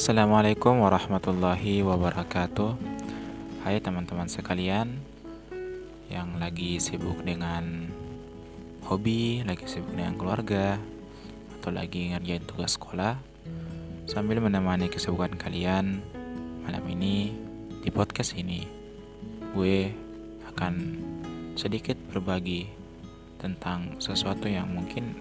Assalamualaikum warahmatullahi wabarakatuh. Hai teman-teman sekalian Yang lagi sibuk dengan hobi Lagi sibuk dengan keluarga Atau lagi ngerjain tugas sekolah Sambil menemani kesibukan kalian Malam ini Di podcast ini Gue akan sedikit berbagi Tentang sesuatu yang mungkin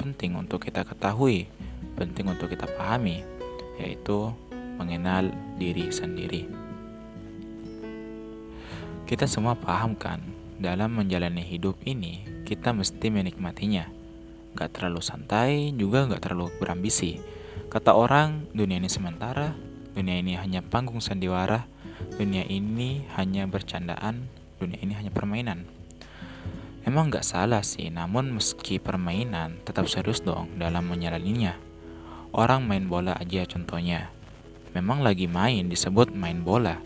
penting untuk kita ketahui Penting untuk kita pahami yaitu mengenal diri sendiri. Kita semua paham kan, dalam menjalani hidup ini kita mesti menikmatinya. Gak terlalu santai, juga gak terlalu berambisi. Kata orang, dunia ini sementara, dunia ini hanya panggung sandiwara, dunia ini hanya bercandaan, dunia ini hanya permainan. Emang gak salah sih, namun meski permainan, tetap serius dong dalam menjalaninya Orang main bola aja contohnya. Memang lagi main disebut main bola.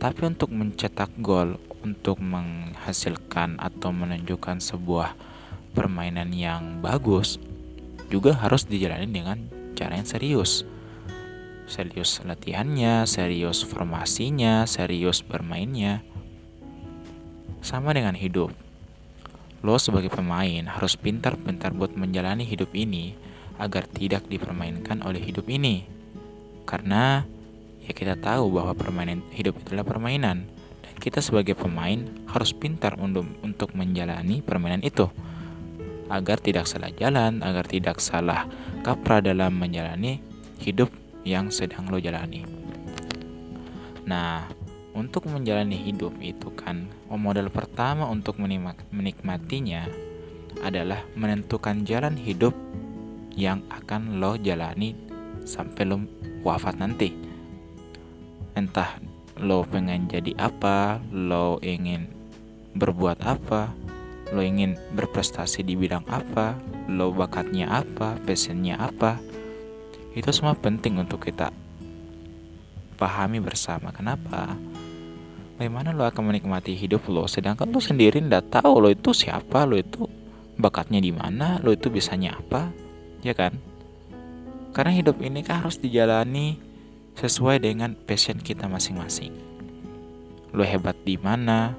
Tapi untuk mencetak gol, untuk menghasilkan atau menunjukkan sebuah permainan yang bagus, juga harus dijalani dengan cara yang serius. Serius latihannya, serius formasinya, serius bermainnya. Sama dengan hidup. Lo sebagai pemain harus pintar-pintar buat menjalani hidup ini agar tidak dipermainkan oleh hidup ini. Karena ya kita tahu bahwa permainan hidup itulah permainan dan kita sebagai pemain harus pintar untuk untuk menjalani permainan itu agar tidak salah jalan, agar tidak salah kaprah dalam menjalani hidup yang sedang lo jalani. Nah, untuk menjalani hidup itu kan modal pertama untuk menikmatinya adalah menentukan jalan hidup yang akan lo jalani sampai lo wafat nanti. Entah lo pengen jadi apa, lo ingin berbuat apa, lo ingin berprestasi di bidang apa, lo bakatnya apa, passionnya apa. Itu semua penting untuk kita pahami bersama. Kenapa? Bagaimana lo akan menikmati hidup lo, sedangkan lo sendiri ndak tahu lo itu siapa, lo itu bakatnya di mana, lo itu bisanya apa, ya kan? Karena hidup ini kan harus dijalani sesuai dengan passion kita masing-masing. Lo hebat di mana,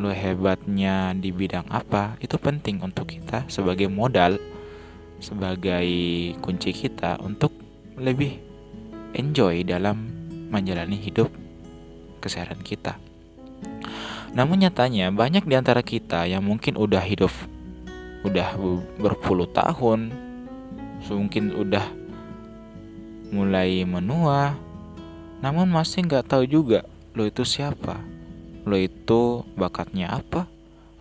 lo hebatnya di bidang apa, itu penting untuk kita sebagai modal, sebagai kunci kita untuk lebih enjoy dalam menjalani hidup keseharian kita. Namun nyatanya banyak di antara kita yang mungkin udah hidup udah berpuluh tahun mungkin udah mulai menua namun masih nggak tahu juga lo itu siapa? Lo itu bakatnya apa?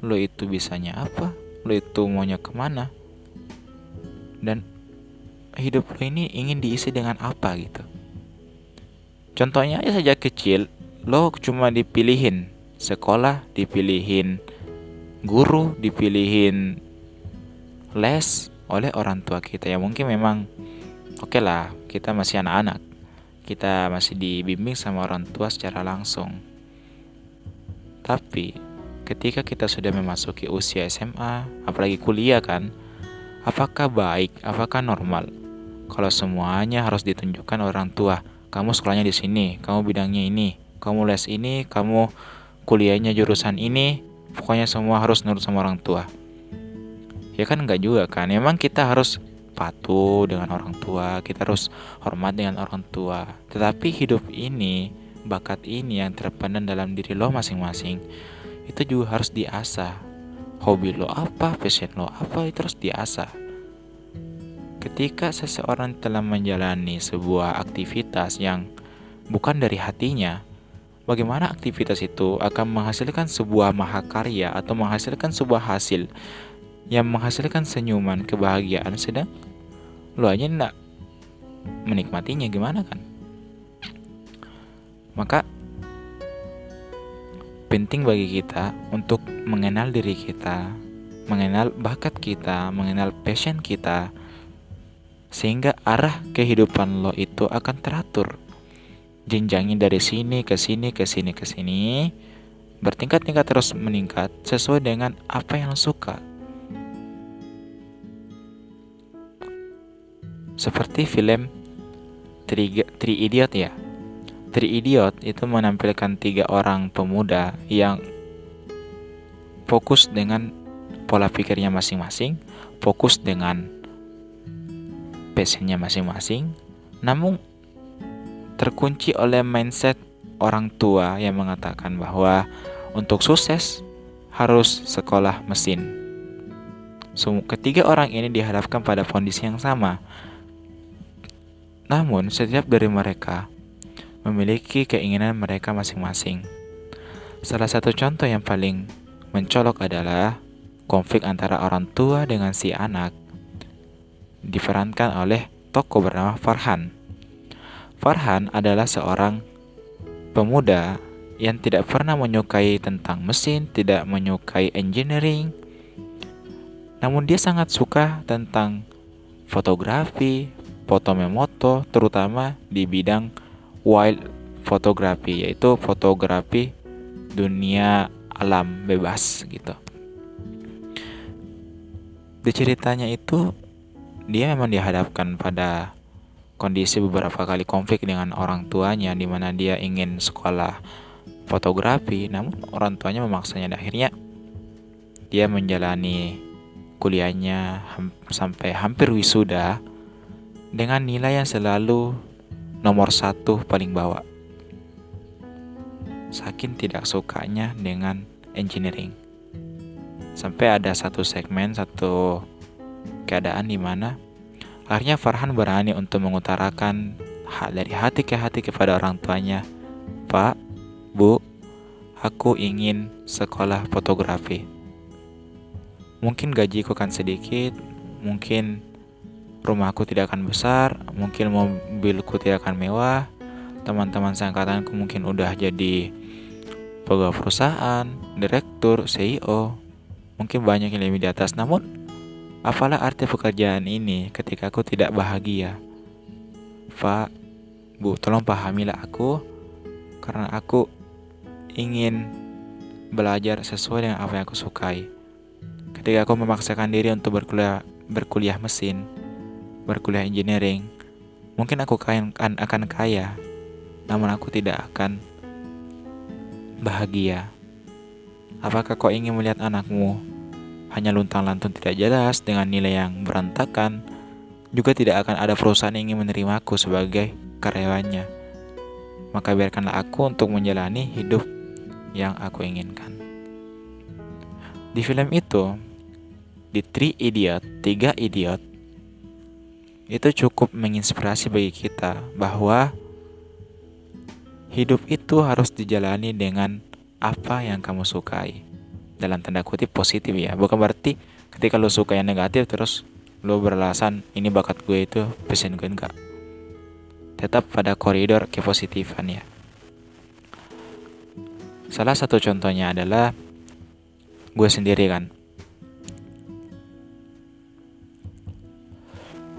Lo itu bisanya apa? Lo itu maunya ke mana? Dan hidup lo ini ingin diisi dengan apa gitu? Contohnya aja sejak kecil lo cuma dipilihin sekolah dipilihin guru dipilihin les oleh orang tua kita. Ya mungkin memang oke okay lah kita masih anak-anak. Kita masih dibimbing sama orang tua secara langsung. Tapi ketika kita sudah memasuki usia SMA apalagi kuliah kan apakah baik apakah normal? Kalau semuanya harus ditunjukkan orang tua kamu sekolahnya di sini kamu bidangnya ini kamu les ini kamu kuliahnya jurusan ini pokoknya semua harus nurut sama orang tua ya kan nggak juga kan. Emang kita harus patuh dengan orang tua kita harus hormat dengan orang tua. Tetapi hidup ini bakat ini yang terpendam dalam diri lo masing-masing itu juga harus diasah. Hobi lo apa passion lo apa itu harus diasah. Ketika seseorang telah menjalani sebuah aktivitas yang bukan dari hatinya bagaimana aktivitas itu akan menghasilkan sebuah mahakarya atau menghasilkan sebuah hasil yang menghasilkan senyuman kebahagiaan sedang? Lo aja ndak menikmatinya gimana kan? Maka penting bagi kita untuk mengenal diri kita mengenal bakat kita mengenal passion kita sehingga arah kehidupan lo itu akan teratur. Jenjangin dari sini ke sini ke sini ke sini bertingkat-tingkat terus meningkat sesuai dengan apa yang lo suka seperti film Tri, Tri Idiot ya. Tri Idiot itu menampilkan tiga orang pemuda yang fokus dengan pola pikirnya masing-masing, fokus dengan passionnya masing-masing, namun terkunci oleh mindset orang tua yang mengatakan bahwa untuk sukses harus sekolah mesin. Ketiga orang ini dihadapkan pada kondisi yang sama. Namun, setiap dari mereka memiliki keinginan mereka masing-masing. Salah satu contoh yang paling mencolok adalah konflik antara orang tua dengan si anak diperankan oleh tokoh bernama Farhan. Farhan adalah seorang pemuda yang tidak pernah menyukai tentang mesin, tidak menyukai engineering. Namun dia sangat suka tentang fotografi, foto memoto, terutama di bidang wild fotografi yaitu fotografi dunia alam bebas gitu. Di ceritanya itu dia memang dihadapkan pada kondisi beberapa kali konflik dengan orang tuanya di mana dia ingin sekolah fotografi namun orang tuanya memaksanya dan akhirnya dia menjalani kuliahnya sampai hampir wisuda dengan nilai yang selalu nomor satu paling bawah. Saking tidak sukanya dengan engineering. Sampai ada satu segmen, satu keadaan di mana akhirnya Farhan berani untuk mengutarakan hak dari hati ke hati kepada orang tuanya. Pak, Bu, aku ingin sekolah fotografi. Mungkin gajiku kan sedikit, mungkin rumahku tidak akan besar, mungkin mobilku tidak akan mewah, teman-teman seangkatanku mungkin udah jadi pegawai perusahaan, direktur, CEO, mungkin banyak yang lebih di atas. Namun, apalah arti pekerjaan ini ketika aku tidak bahagia? Pak, Bu, tolong pahamilah aku, karena aku ingin belajar sesuai dengan apa yang aku sukai. Ketika aku memaksakan diri untuk berkuliah, berkuliah mesin, berkuliah engineering, mungkin aku akan, akan kaya, namun aku tidak akan bahagia. Apakah kau ingin melihat anakmu hanya luntang-lantung tidak jelas dengan nilai yang berantakan? Juga tidak akan ada perusahaan yang ingin menerimaku sebagai karyawannya. Maka biarkanlah aku untuk menjalani hidup yang aku inginkan. Di film itu, di Three Idiot, Tiga Idiot, itu cukup menginspirasi bagi kita bahwa hidup itu harus dijalani dengan apa yang kamu sukai. Dalam tanda kutip positif ya, bukan berarti ketika lo suka yang negatif terus lo beralasan ini bakat gue itu passion gue enggak. Tetap pada koridor kepositifan ya. Salah satu contohnya adalah gue sendiri kan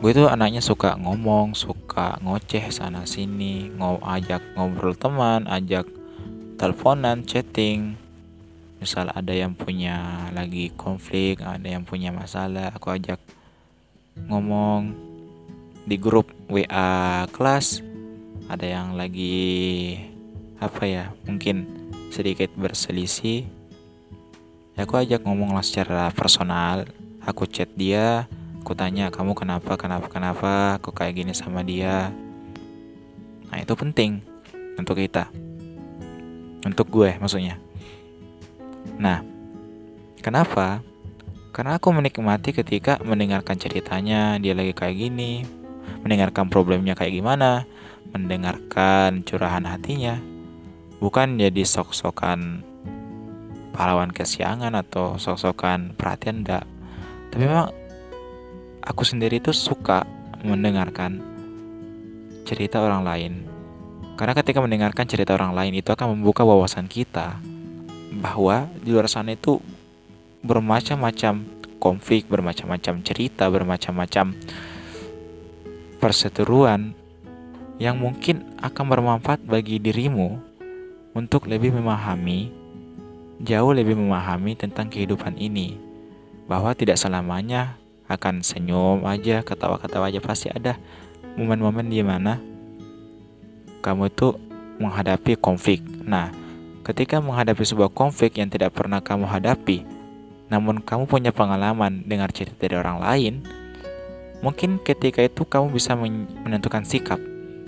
gue tuh anaknya suka ngomong suka ngoceh sana sini ngob ajak ngobrol teman ajak teleponan chatting. Misal ada yang punya lagi konflik ada yang punya masalah aku ajak ngomong. Di grup WA kelas ada yang lagi apa ya mungkin sedikit berselisih ya aku ajak ngomong secara personal. Aku chat dia Aku tanya kamu kenapa, kenapa, kenapa, kok kayak gini sama dia. Nah itu penting untuk kita. Untuk gue maksudnya. Nah, kenapa? Karena aku menikmati ketika mendengarkan ceritanya, dia lagi kayak gini, mendengarkan problemnya kayak gimana, mendengarkan curahan hatinya. Bukan jadi sok-sokan pahlawan kesiangan atau sok-sokan perhatian enggak. Tapi memang aku sendiri tuh suka mendengarkan cerita orang lain. Karena ketika mendengarkan cerita orang lain itu akan membuka wawasan kita bahwa di luar sana itu bermacam-macam konflik, bermacam-macam cerita, bermacam-macam perseteruan yang mungkin akan bermanfaat bagi dirimu untuk lebih memahami, jauh lebih memahami tentang kehidupan ini, bahwa tidak selamanya akan senyum aja ketawa-ketawa aja pasti ada momen-momen di mana kamu itu menghadapi konflik. Nah, ketika menghadapi sebuah konflik yang tidak pernah kamu hadapi, namun kamu punya pengalaman dengar cerita dari orang lain, mungkin ketika itu kamu bisa menentukan sikap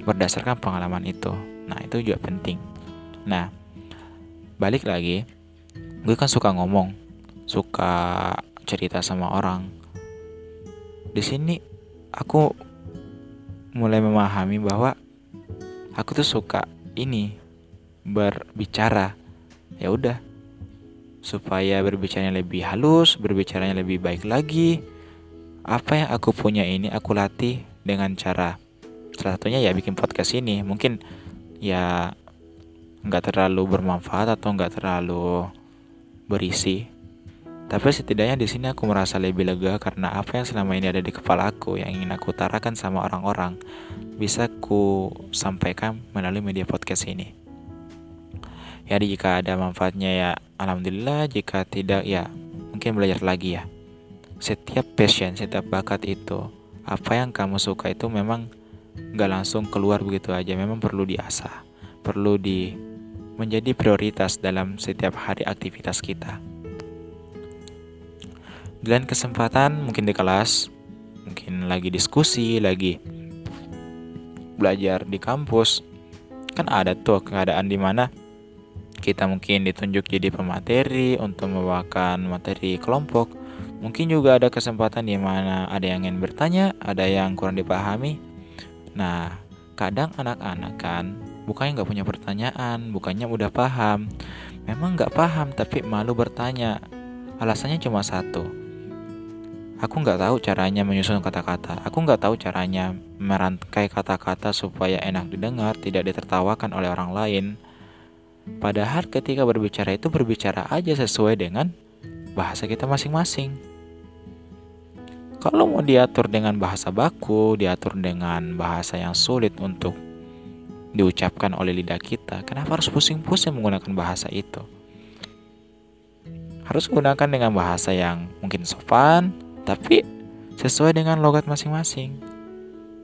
berdasarkan pengalaman itu. Nah, itu juga penting. Nah, balik lagi, gue kan suka ngomong, suka cerita sama orang. Di sini aku mulai memahami bahwa aku tuh suka ini berbicara. Ya udah. Supaya berbicaranya lebih halus, berbicaranya lebih baik lagi. Apa yang aku punya ini aku latih dengan cara salah satunya ya bikin podcast ini. Mungkin ya nggak terlalu bermanfaat atau nggak terlalu berisi tapi setidaknya di sini aku merasa lebih lega karena apa yang selama ini ada di kepala aku yang ingin aku utarakan sama orang-orang bisa ku sampaikan melalui media podcast ini. Ya jika ada manfaatnya ya alhamdulillah, jika tidak ya mungkin belajar lagi ya. Setiap passion, setiap bakat itu, apa yang kamu suka itu memang nggak langsung keluar begitu aja, memang perlu diasah, perlu di menjadi prioritas dalam setiap hari aktivitas kita. Di lain kesempatan mungkin di kelas, mungkin lagi diskusi, lagi belajar di kampus, kan ada tuh keadaan di mana kita mungkin ditunjuk jadi pemateri untuk membawakan materi kelompok. Mungkin juga ada kesempatan di mana ada yang ingin bertanya, ada yang kurang dipahami. Nah, kadang anak-anak kan bukannya nggak punya pertanyaan, bukannya udah paham. Memang nggak paham tapi malu bertanya. Alasannya cuma satu, Aku nggak tahu caranya menyusun kata-kata. Aku nggak tahu caranya merangkai kata-kata supaya enak didengar, tidak ditertawakan oleh orang lain. Padahal ketika berbicara itu berbicara aja sesuai dengan bahasa kita masing-masing. Kalau mau diatur dengan bahasa baku, diatur dengan bahasa yang sulit untuk diucapkan oleh lidah kita, kenapa harus pusing-pusing menggunakan bahasa itu? Harus gunakan dengan bahasa yang mungkin sopan, tapi sesuai dengan logat masing-masing.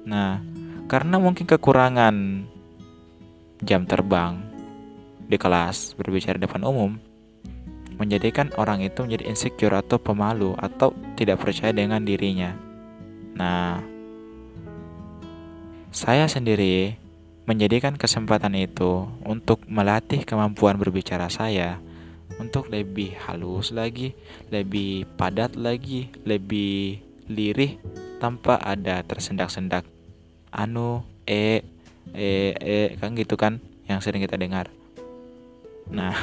Nah, karena mungkin kekurangan jam terbang di kelas berbicara depan umum menjadikan orang itu menjadi insecure atau pemalu atau tidak percaya dengan dirinya. Nah, saya sendiri menjadikan kesempatan itu untuk melatih kemampuan berbicara saya untuk lebih halus lagi, lebih padat lagi, lebih lirih tanpa ada tersendak-sendak anu e e e kan gitu kan yang sering kita dengar. Nah,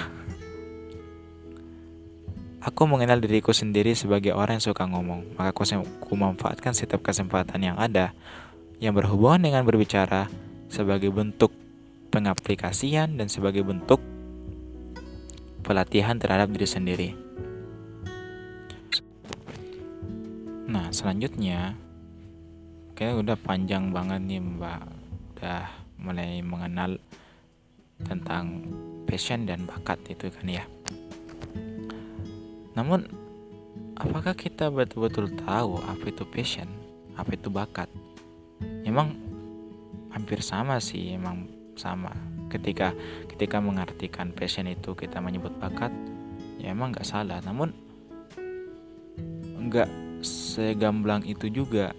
aku mengenal diriku sendiri sebagai orang yang suka ngomong, maka aku, aku memanfaatkan setiap kesempatan yang ada yang berhubungan dengan berbicara sebagai bentuk pengaplikasian dan sebagai bentuk pelatihan terhadap diri sendiri. Nah, selanjutnya kayak udah panjang banget nih Mbak. Udah mulai mengenal tentang passion dan bakat itu kan ya. Namun apakah kita betul-betul tahu apa itu passion, apa itu bakat? Emang hampir sama sih, emang sama ketika ketika mengartikan passion itu kita menyebut bakat ya emang nggak salah. Namun nggak segamblang itu juga.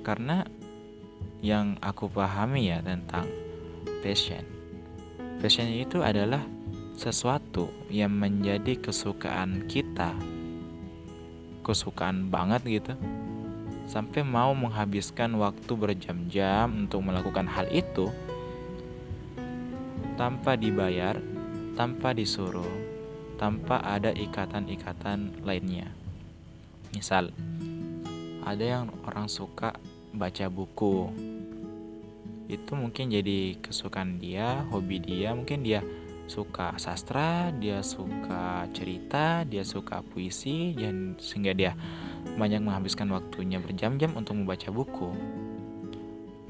Karena yang aku pahami ya tentang passion passion itu adalah sesuatu yang menjadi kesukaan kita. Kesukaan banget gitu. Sampai mau menghabiskan waktu berjam-jam untuk melakukan hal itu tanpa dibayar, tanpa disuruh, tanpa ada ikatan-ikatan lainnya. Misal, ada yang orang suka baca buku. Itu mungkin jadi kesukaan dia, hobi dia, mungkin dia suka sastra, dia suka cerita, dia suka puisi, dan sehingga dia banyak menghabiskan waktunya berjam-jam untuk membaca buku.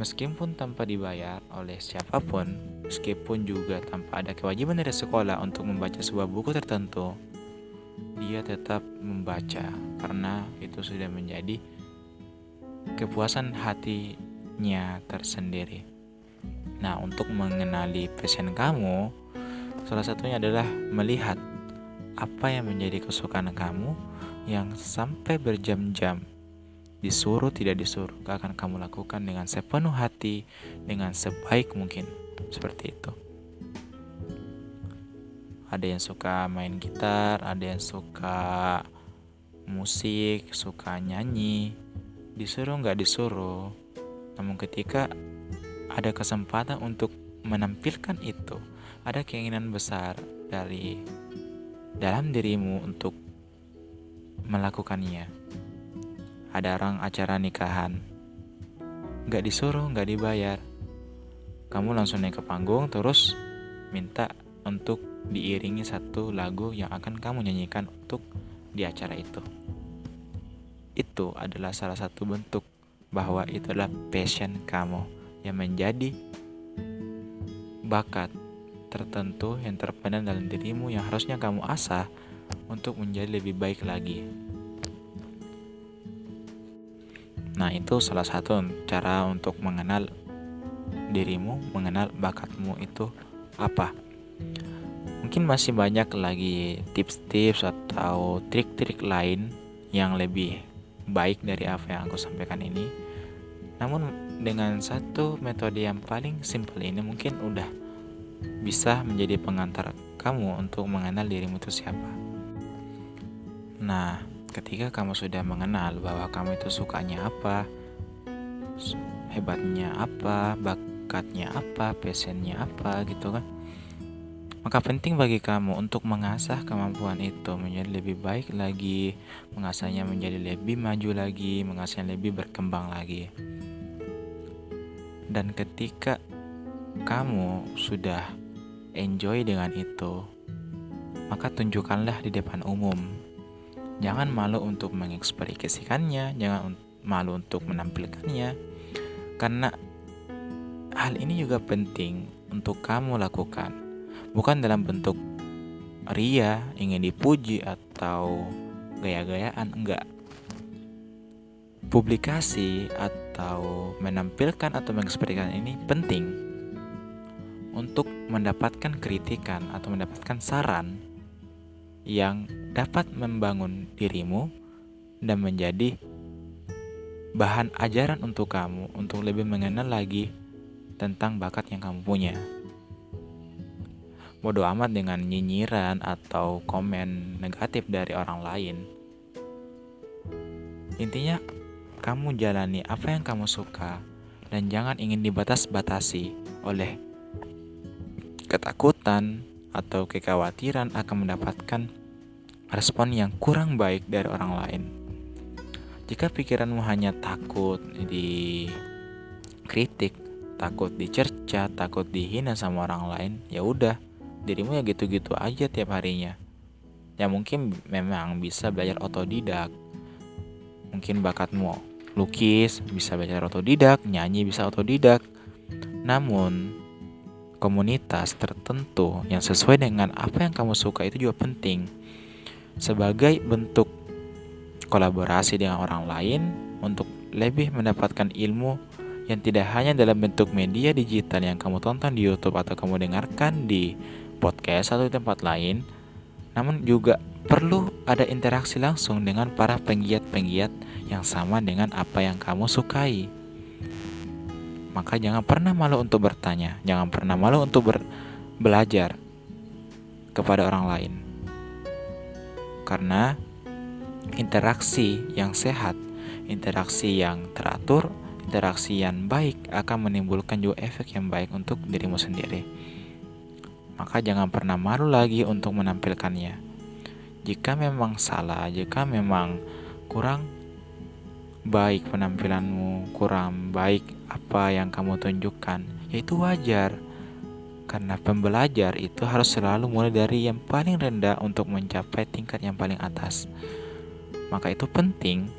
Meskipun tanpa dibayar oleh siapa pun, Meskipun juga tanpa ada kewajiban dari sekolah untuk membaca sebuah buku tertentu, dia tetap membaca karena itu sudah menjadi kepuasan hatinya tersendiri. Nah, untuk mengenali passion kamu, salah satunya adalah melihat apa yang menjadi kesukaan kamu yang sampai berjam-jam disuruh tidak disuruh akan kamu lakukan dengan sepenuh hati, dengan sebaik mungkin. Seperti itu. Ada yang suka main gitar, ada yang suka musik, suka nyanyi, disuruh nggak disuruh. Namun ketika ada kesempatan untuk menampilkan itu, ada keinginan besar dari dalam dirimu untuk melakukannya. Ada orang acara nikahan, gak disuruh, gak dibayar. Kamu langsung naik ke panggung, terus minta untuk diiringi satu lagu yang akan kamu nyanyikan untuk di acara itu. Itu adalah salah satu bentuk bahwa itu adalah passion kamu yang menjadi bakat tertentu yang terpendam dalam dirimu yang harusnya kamu asah untuk menjadi lebih baik lagi. Nah, itu salah satu cara untuk mengenal dirimu, mengenal bakatmu itu apa. Mungkin masih banyak lagi tips-tips atau trik-trik lain yang lebih baik dari apa yang aku sampaikan ini. Namun dengan satu metode yang paling simpel ini mungkin udah bisa menjadi pengantar kamu untuk mengenal dirimu itu siapa. Nah, ketika kamu sudah mengenal bahwa kamu itu sukanya apa, hebatnya apa, bakatnya apa, passionnya apa gitu kan. Maka penting bagi kamu untuk mengasah kemampuan itu menjadi lebih baik lagi, mengasahnya menjadi lebih maju lagi, mengasahnya lebih berkembang lagi. Dan ketika kamu sudah enjoy dengan itu, maka tunjukkanlah di depan umum. Jangan malu untuk mengekspresikannya, jangan malu untuk menampilkannya, karena hal ini juga penting untuk kamu lakukan, bukan dalam bentuk ria, ingin dipuji, atau gaya-gayaan, enggak. Publikasi atau menampilkan atau mengekspresikan ini penting untuk mendapatkan kritikan atau mendapatkan saran yang dapat membangun dirimu dan menjadi bahan ajaran untuk kamu untuk lebih mengenal lagi tentang bakat yang kamu punya. Bodoh amat dengan nyinyiran atau komen negatif dari orang lain. Intinya kamu jalani apa yang kamu suka dan jangan ingin dibatas-batasi oleh ketakutan atau kekhawatiran akan mendapatkan respon yang kurang baik dari orang lain. Jika pikiranmu hanya takut dikritik, takut dicerca, takut dihina sama orang lain, ya udah, dirimu ya gitu-gitu aja tiap harinya. Ya mungkin memang bisa belajar otodidak. Mungkin bakatmu lukis bisa belajar otodidak, nyanyi bisa otodidak. Namun, komunitas tertentu yang sesuai dengan apa yang kamu suka itu juga penting sebagai bentuk kolaborasi dengan orang lain untuk lebih mendapatkan ilmu yang tidak hanya dalam bentuk media digital yang kamu tonton di YouTube atau kamu dengarkan di podcast atau di tempat lain, namun juga perlu ada interaksi langsung dengan para penggiat-penggiat yang sama dengan apa yang kamu sukai. Maka jangan pernah malu untuk bertanya, jangan pernah malu untuk ber belajar kepada orang lain. Karena interaksi yang sehat, interaksi yang teratur, interaksi yang baik akan menimbulkan juga efek yang baik untuk dirimu sendiri. Maka jangan pernah malu lagi untuk menampilkannya. Jika memang salah, jika memang kurang baik penampilanmu, kurang baik apa yang kamu tunjukkan, yaitu wajar. Karena pembelajar itu harus selalu mulai dari yang paling rendah untuk mencapai tingkat yang paling atas. Maka itu penting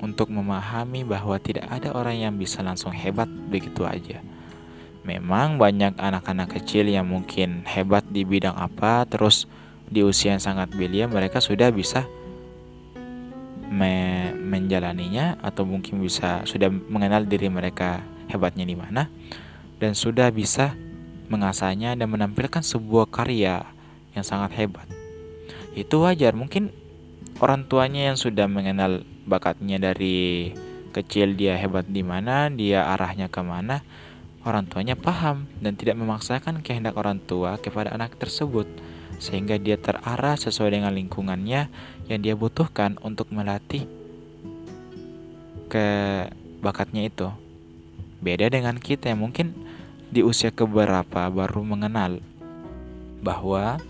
untuk memahami bahwa tidak ada orang yang bisa langsung hebat begitu aja. Memang banyak anak-anak kecil yang mungkin hebat di bidang apa, terus di usia yang sangat belia mereka sudah bisa me menjalaninya atau mungkin bisa sudah mengenal diri mereka hebatnya di mana dan sudah bisa mengasahnya dan menampilkan sebuah karya yang sangat hebat. Itu wajar, mungkin orang tuanya yang sudah mengenal bakatnya dari kecil dia hebat di mana, dia arahnya ke mana, orang tuanya paham dan tidak memaksakan kehendak orang tua kepada anak tersebut sehingga dia terarah sesuai dengan lingkungannya yang dia butuhkan untuk melatih ke bakatnya itu. Beda dengan kita yang mungkin di usia keberapa baru mengenal bahwa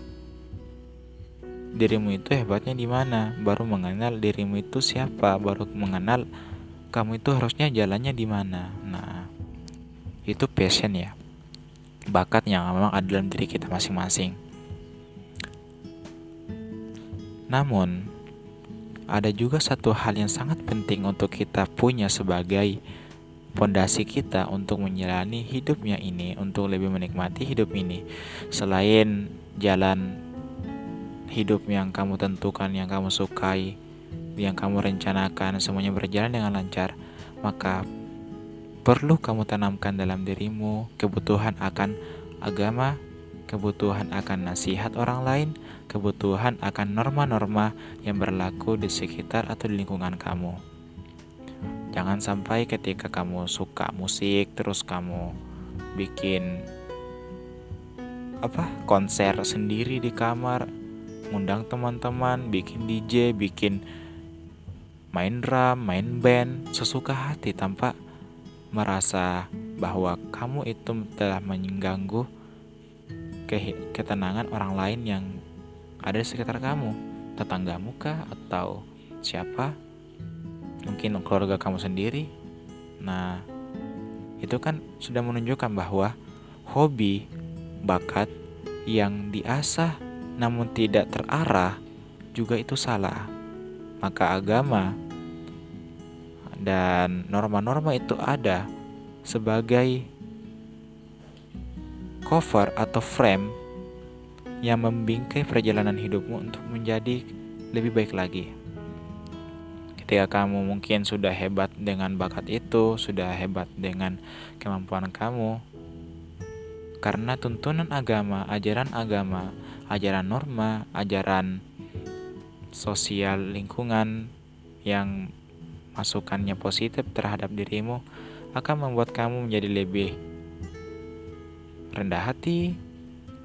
dirimu itu hebatnya di mana, baru mengenal dirimu itu siapa, baru mengenal kamu itu harusnya jalannya di mana. Nah, itu passion ya, bakat yang memang ada dalam diri kita masing-masing. Namun, ada juga satu hal yang sangat penting untuk kita punya sebagai pondasi kita untuk menjalani hidupnya ini, untuk lebih menikmati hidup ini. Selain jalan hidup yang kamu tentukan, yang kamu sukai, yang kamu rencanakan, semuanya berjalan dengan lancar, maka perlu kamu tanamkan dalam dirimu kebutuhan akan agama, kebutuhan akan nasihat orang lain, kebutuhan akan norma-norma yang berlaku di sekitar atau di lingkungan kamu. Jangan sampai ketika kamu suka musik terus kamu bikin apa konser sendiri di kamar, ngundang teman-teman, bikin DJ, bikin main drum, main band sesuka hati tanpa merasa bahwa kamu itu telah mengganggu ketenangan orang lain yang ada di sekitar kamu, tetanggamu kah atau siapa? Mungkin keluarga kamu sendiri. Nah, itu kan sudah menunjukkan bahwa hobi, bakat yang diasah namun tidak terarah juga itu salah. Maka agama dan norma-norma itu ada sebagai cover atau frame yang membingkai perjalanan hidupmu untuk menjadi lebih baik lagi. Ketika kamu mungkin sudah hebat dengan bakat itu, sudah hebat dengan kemampuan kamu, karena tuntunan agama, ajaran agama, ajaran norma, ajaran sosial lingkungan yang masukannya positif terhadap dirimu akan membuat kamu menjadi lebih rendah hati,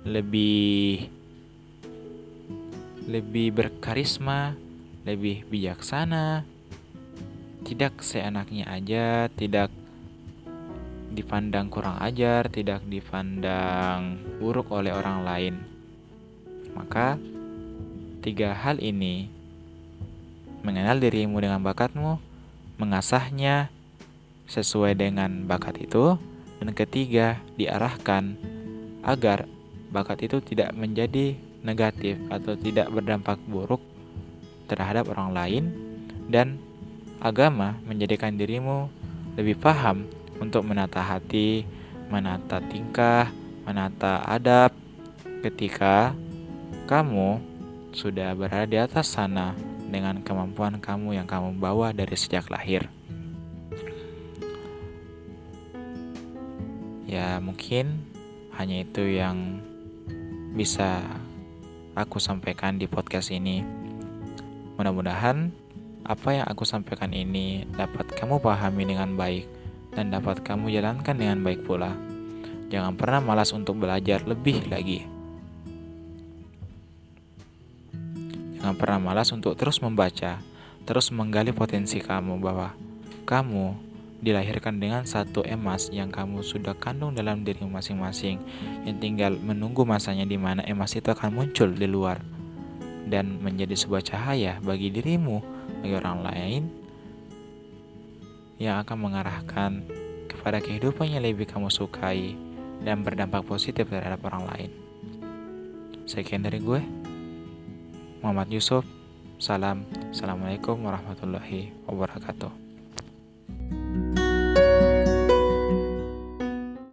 lebih lebih berkarisma, lebih bijaksana, tidak seenaknya aja, tidak dipandang kurang ajar, tidak dipandang buruk oleh orang lain. Maka tiga hal ini mengenal dirimu dengan bakatmu, mengasahnya sesuai dengan bakat itu, dan ketiga diarahkan agar bakat itu tidak menjadi negatif atau tidak berdampak buruk terhadap orang lain dan agama menjadikan dirimu lebih paham untuk menata hati, menata tingkah, menata adab ketika kamu sudah berada di atas sana dengan kemampuan kamu yang kamu bawa dari sejak lahir. Ya, mungkin hanya itu yang bisa aku sampaikan di podcast ini. Mudah-mudahan apa yang aku sampaikan ini dapat kamu pahami dengan baik dan dapat kamu jalankan dengan baik pula. Jangan pernah malas untuk belajar lebih lagi. Jangan pernah malas untuk terus membaca, terus menggali potensi kamu bahwa kamu dilahirkan dengan satu emas yang kamu sudah kandung dalam diri masing-masing yang tinggal menunggu masanya di mana emas itu akan muncul di luar dan menjadi sebuah cahaya bagi dirimu bagi orang lain yang akan mengarahkan kepada kehidupan yang lebih kamu sukai dan berdampak positif terhadap orang lain. Sekian dari gue, Muhammad Yusuf. Salam. Assalamualaikum warahmatullahi wabarakatuh.